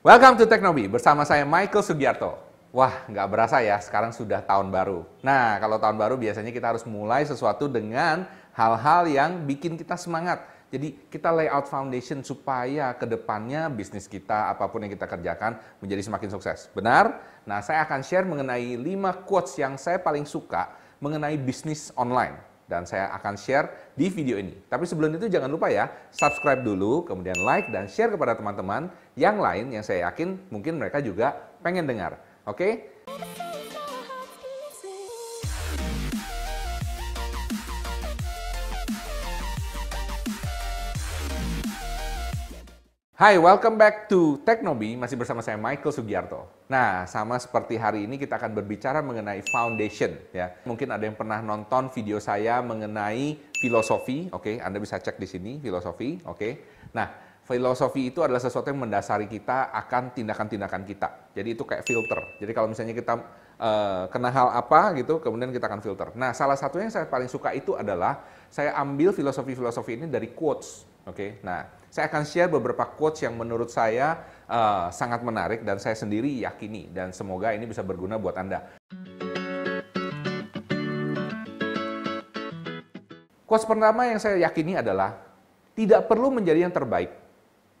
Welcome to Teknobi bersama saya Michael Sugiarto. Wah, nggak berasa ya, sekarang sudah tahun baru. Nah, kalau tahun baru biasanya kita harus mulai sesuatu dengan hal-hal yang bikin kita semangat. Jadi kita layout foundation supaya ke depannya bisnis kita, apa pun yang kita kerjakan, menjadi semakin sukses. Benar? Nah, saya akan share mengenai 5 quotes yang saya paling suka mengenai bisnis online dan saya akan share di video ini. Tapi sebelum itu jangan lupa ya, subscribe dulu, kemudian like dan share kepada teman-teman yang lain yang saya yakin mungkin mereka juga pengen dengar. Oke? Hai, welcome back to Teknobi, masih bersama saya Michael Sugiarto. Nah, sama seperti hari ini kita akan berbicara mengenai foundation ya. Mungkin ada yang pernah nonton video saya mengenai filosofi, oke? Okay? Anda bisa cek di sini filosofi, oke? Okay? Nah, filosofi itu adalah sesuatu yang mendasari kita akan tindakan-tindakan kita. Jadi itu kayak filter. Jadi kalau misalnya kita uh, kena hal apa gitu, kemudian kita akan filter. Nah, salah satunya yang saya paling suka itu adalah saya ambil filosofi-filosofi ini dari quotes, oke? Okay? Nah, saya akan share beberapa quotes yang menurut saya uh, sangat menarik dan saya sendiri yakini dan semoga ini bisa berguna buat Anda. Quotes pertama yang saya yakini adalah tidak perlu menjadi yang terbaik,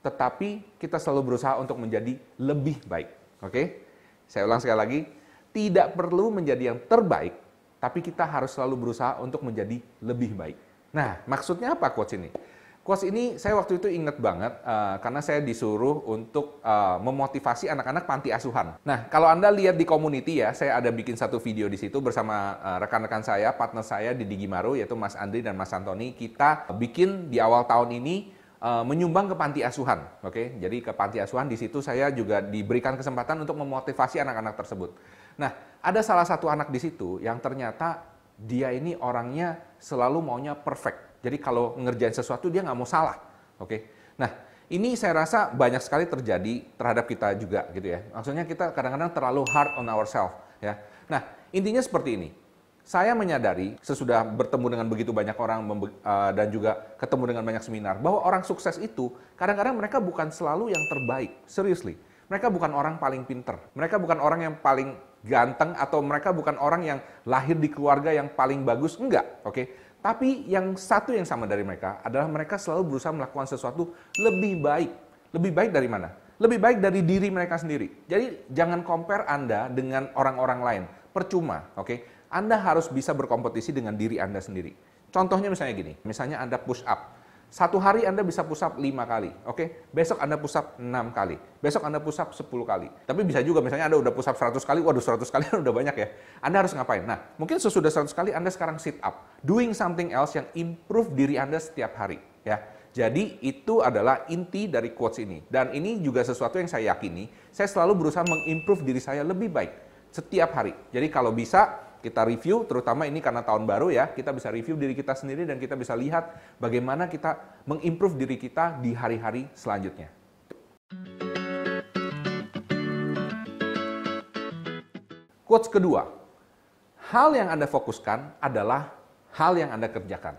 tetapi kita selalu berusaha untuk menjadi lebih baik. Oke? Saya ulang sekali lagi, tidak perlu menjadi yang terbaik, tapi kita harus selalu berusaha untuk menjadi lebih baik. Nah, maksudnya apa quotes ini? Quotes ini saya waktu itu inget banget uh, karena saya disuruh untuk uh, memotivasi anak-anak panti asuhan. Nah, kalau Anda lihat di community ya, saya ada bikin satu video di situ bersama uh, rekan-rekan saya, partner saya di Digimaru yaitu Mas Andri dan Mas Antoni. Kita bikin di awal tahun ini uh, menyumbang ke panti asuhan. Oke, okay? jadi ke panti asuhan di situ saya juga diberikan kesempatan untuk memotivasi anak-anak tersebut. Nah, ada salah satu anak di situ yang ternyata dia ini orangnya selalu maunya perfect jadi kalau ngerjain sesuatu dia nggak mau salah. Oke. Okay? Nah, ini saya rasa banyak sekali terjadi terhadap kita juga gitu ya. Maksudnya kita kadang-kadang terlalu hard on ourselves ya. Nah, intinya seperti ini. Saya menyadari sesudah bertemu dengan begitu banyak orang uh, dan juga ketemu dengan banyak seminar bahwa orang sukses itu kadang-kadang mereka bukan selalu yang terbaik. Seriously. Mereka bukan orang paling pinter. Mereka bukan orang yang paling ganteng atau mereka bukan orang yang lahir di keluarga yang paling bagus. Enggak, oke. Okay? Tapi yang satu yang sama dari mereka adalah mereka selalu berusaha melakukan sesuatu lebih baik. Lebih baik dari mana? Lebih baik dari diri mereka sendiri. Jadi jangan compare Anda dengan orang-orang lain. Percuma, oke? Okay? Anda harus bisa berkompetisi dengan diri Anda sendiri. Contohnya misalnya gini, misalnya Anda push up. Satu hari Anda bisa up 5 kali, oke? Okay? Besok Anda up 6 kali, besok Anda push up 10 kali. Tapi bisa juga misalnya Anda udah push up 100 kali, waduh 100 kali udah banyak ya. Anda harus ngapain? Nah, mungkin sesudah 100 kali Anda sekarang sit up, doing something else yang improve diri Anda setiap hari, ya. Jadi itu adalah inti dari quotes ini. Dan ini juga sesuatu yang saya yakini, saya selalu berusaha mengimprove diri saya lebih baik setiap hari. Jadi kalau bisa kita review, terutama ini karena tahun baru ya, kita bisa review diri kita sendiri dan kita bisa lihat bagaimana kita mengimprove diri kita di hari-hari selanjutnya. Quotes kedua, hal yang Anda fokuskan adalah hal yang Anda kerjakan.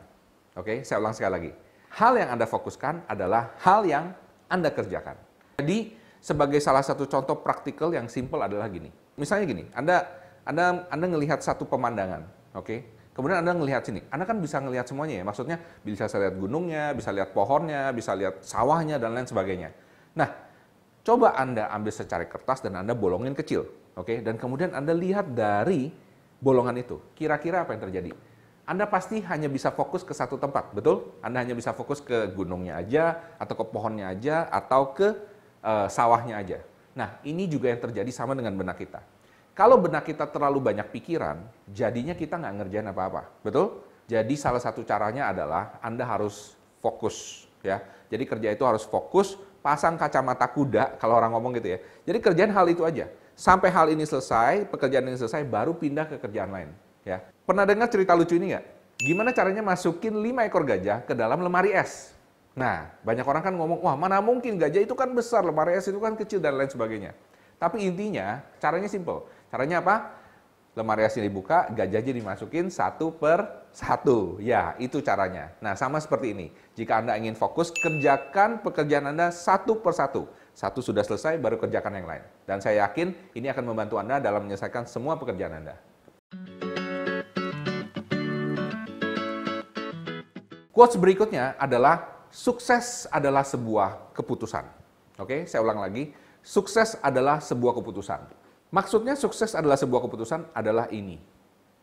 Oke, saya ulang sekali lagi. Hal yang Anda fokuskan adalah hal yang Anda kerjakan. Jadi, sebagai salah satu contoh praktikal yang simple adalah gini. Misalnya gini, Anda anda Anda ngelihat satu pemandangan, oke? Okay? Kemudian Anda ngelihat sini. Anda kan bisa ngelihat semuanya ya. Maksudnya bisa lihat gunungnya, bisa lihat pohonnya, bisa lihat sawahnya dan lain sebagainya. Nah, coba Anda ambil secari kertas dan Anda bolongin kecil, oke? Okay? Dan kemudian Anda lihat dari bolongan itu. Kira-kira apa yang terjadi? Anda pasti hanya bisa fokus ke satu tempat, betul? Anda hanya bisa fokus ke gunungnya aja, atau ke pohonnya aja, atau ke uh, sawahnya aja. Nah, ini juga yang terjadi sama dengan benak kita. Kalau benak kita terlalu banyak pikiran, jadinya kita nggak ngerjain apa-apa. Betul? Jadi salah satu caranya adalah Anda harus fokus. ya. Jadi kerja itu harus fokus, pasang kacamata kuda, kalau orang ngomong gitu ya. Jadi kerjaan hal itu aja. Sampai hal ini selesai, pekerjaan ini selesai, baru pindah ke kerjaan lain. Ya. Pernah dengar cerita lucu ini nggak? Gimana caranya masukin 5 ekor gajah ke dalam lemari es? Nah, banyak orang kan ngomong, wah mana mungkin gajah itu kan besar, lemari es itu kan kecil, dan lain sebagainya. Tapi intinya, caranya simple Caranya apa? Lemari es dibuka, gajahnya dimasukin satu per satu. Ya, itu caranya. Nah, sama seperti ini. Jika Anda ingin fokus, kerjakan pekerjaan Anda satu per satu. Satu sudah selesai, baru kerjakan yang lain. Dan saya yakin ini akan membantu Anda dalam menyelesaikan semua pekerjaan Anda. Quotes berikutnya adalah sukses adalah sebuah keputusan. Oke, saya ulang lagi. Sukses adalah sebuah keputusan. Maksudnya sukses adalah sebuah keputusan adalah ini.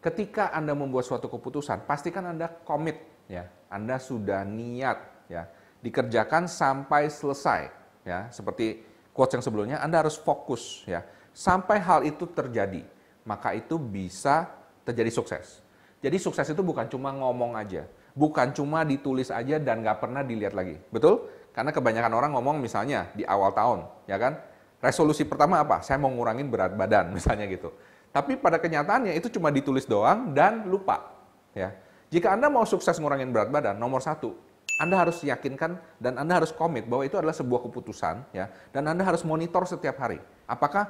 Ketika Anda membuat suatu keputusan, pastikan Anda komit ya. Anda sudah niat ya, dikerjakan sampai selesai ya. Seperti quotes yang sebelumnya, Anda harus fokus ya. Sampai hal itu terjadi, maka itu bisa terjadi sukses. Jadi sukses itu bukan cuma ngomong aja, bukan cuma ditulis aja dan nggak pernah dilihat lagi. Betul? Karena kebanyakan orang ngomong misalnya di awal tahun, ya kan? Resolusi pertama apa? Saya mau ngurangin berat badan, misalnya gitu. Tapi pada kenyataannya itu cuma ditulis doang dan lupa. Ya. Jika Anda mau sukses ngurangin berat badan, nomor satu, Anda harus yakinkan dan Anda harus komit bahwa itu adalah sebuah keputusan, ya. Dan Anda harus monitor setiap hari. Apakah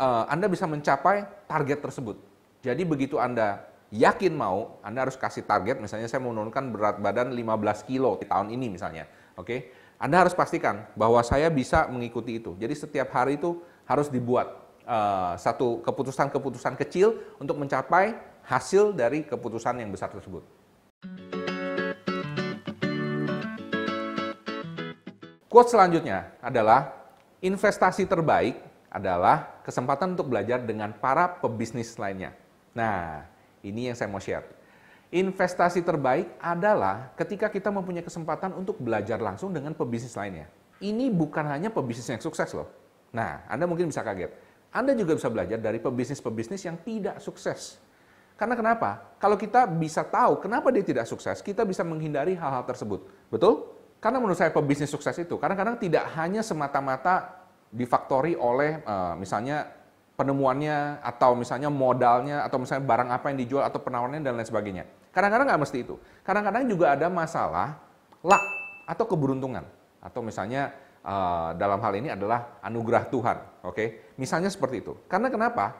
uh, Anda bisa mencapai target tersebut? Jadi begitu Anda yakin mau, Anda harus kasih target, misalnya saya menurunkan berat badan 15 kilo di tahun ini misalnya. Oke, Anda harus pastikan bahwa saya bisa mengikuti itu. Jadi setiap hari itu harus dibuat uh, satu keputusan-keputusan kecil untuk mencapai hasil dari keputusan yang besar tersebut. Quote selanjutnya adalah investasi terbaik adalah kesempatan untuk belajar dengan para pebisnis lainnya. Nah, ini yang saya mau share. Investasi terbaik adalah ketika kita mempunyai kesempatan untuk belajar langsung dengan pebisnis lainnya. Ini bukan hanya pebisnis yang sukses loh. Nah, Anda mungkin bisa kaget anda juga bisa belajar dari pebisnis-pebisnis yang tidak sukses. Karena kenapa? Kalau kita bisa tahu kenapa dia tidak sukses, kita bisa menghindari hal-hal tersebut. Betul? Karena menurut saya pebisnis sukses itu kadang-kadang tidak hanya semata-mata difaktori oleh uh, misalnya penemuannya atau misalnya modalnya atau misalnya barang apa yang dijual atau penawarannya dan lain sebagainya. Kadang-kadang nggak mesti itu. Kadang-kadang juga ada masalah luck atau keberuntungan atau misalnya uh, dalam hal ini adalah anugerah Tuhan. Oke, okay? misalnya seperti itu. Karena kenapa?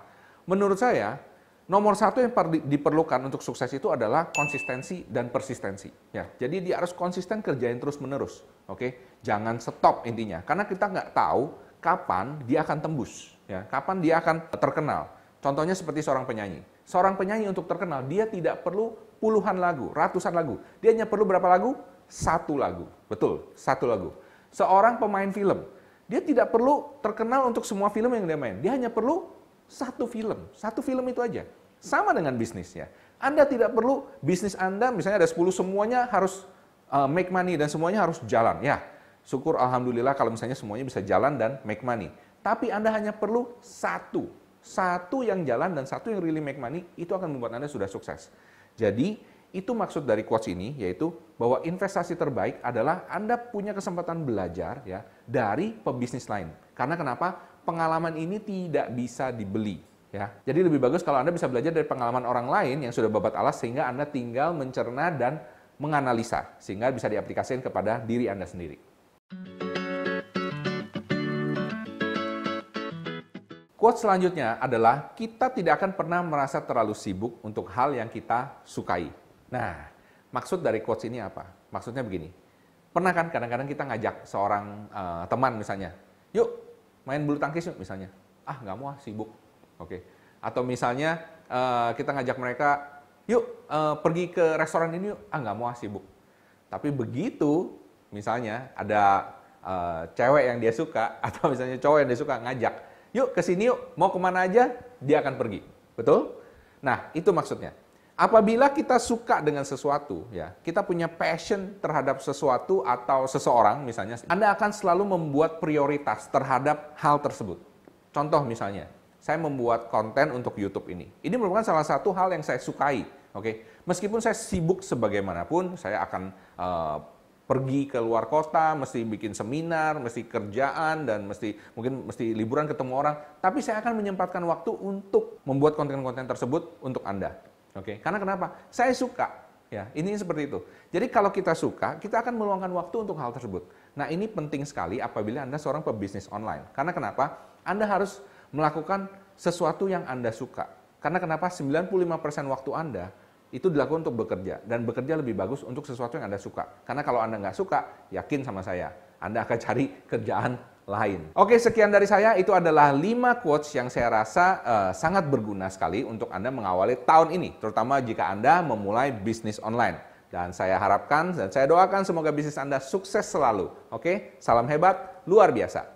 Menurut saya nomor satu yang diperlukan untuk sukses itu adalah konsistensi dan persistensi. Ya, jadi dia harus konsisten kerjain terus menerus. Oke, okay? jangan stop intinya. Karena kita nggak tahu kapan dia akan tembus. Ya, kapan dia akan terkenal. Contohnya seperti seorang penyanyi. Seorang penyanyi untuk terkenal, dia tidak perlu puluhan lagu, ratusan lagu. Dia hanya perlu berapa lagu? Satu lagu. Betul, satu lagu seorang pemain film. Dia tidak perlu terkenal untuk semua film yang dia main. Dia hanya perlu satu film. Satu film itu aja. Sama dengan bisnisnya. Anda tidak perlu bisnis Anda, misalnya ada 10, semuanya harus uh, make money dan semuanya harus jalan. Ya, syukur Alhamdulillah kalau misalnya semuanya bisa jalan dan make money. Tapi Anda hanya perlu satu. Satu yang jalan dan satu yang really make money, itu akan membuat Anda sudah sukses. Jadi, itu maksud dari quotes ini yaitu bahwa investasi terbaik adalah Anda punya kesempatan belajar ya dari pebisnis lain. Karena kenapa? Pengalaman ini tidak bisa dibeli ya. Jadi lebih bagus kalau Anda bisa belajar dari pengalaman orang lain yang sudah babat alas sehingga Anda tinggal mencerna dan menganalisa sehingga bisa diaplikasikan kepada diri Anda sendiri. Quote selanjutnya adalah kita tidak akan pernah merasa terlalu sibuk untuk hal yang kita sukai. Nah, maksud dari quotes ini apa? Maksudnya begini. Pernah kan kadang-kadang kita ngajak seorang uh, teman misalnya, yuk main bulu tangkis yuk misalnya. Ah nggak mau ah, sibuk. Oke. Okay. Atau misalnya uh, kita ngajak mereka, yuk uh, pergi ke restoran ini yuk. Ah nggak mau ah, sibuk. Tapi begitu misalnya ada uh, cewek yang dia suka atau misalnya cowok yang dia suka ngajak, yuk ke sini yuk, mau ke mana aja, dia akan pergi. Betul? Nah, itu maksudnya. Apabila kita suka dengan sesuatu, ya, kita punya passion terhadap sesuatu atau seseorang misalnya, Anda akan selalu membuat prioritas terhadap hal tersebut. Contoh misalnya, saya membuat konten untuk YouTube ini. Ini merupakan salah satu hal yang saya sukai, oke. Okay? Meskipun saya sibuk sebagaimanapun, saya akan uh, pergi ke luar kota, mesti bikin seminar, mesti kerjaan dan mesti mungkin mesti liburan ketemu orang, tapi saya akan menyempatkan waktu untuk membuat konten-konten tersebut untuk Anda. Oke, okay? karena kenapa? Saya suka. Ya, ini seperti itu. Jadi kalau kita suka, kita akan meluangkan waktu untuk hal tersebut. Nah, ini penting sekali apabila Anda seorang pebisnis online. Karena kenapa? Anda harus melakukan sesuatu yang Anda suka. Karena kenapa? 95% waktu Anda itu dilakukan untuk bekerja dan bekerja lebih bagus untuk sesuatu yang Anda suka. Karena kalau Anda nggak suka, yakin sama saya, Anda akan cari kerjaan lain. Oke, sekian dari saya. Itu adalah 5 quotes yang saya rasa uh, sangat berguna sekali untuk Anda mengawali tahun ini, terutama jika Anda memulai bisnis online. Dan saya harapkan dan saya doakan semoga bisnis Anda sukses selalu. Oke, salam hebat, luar biasa.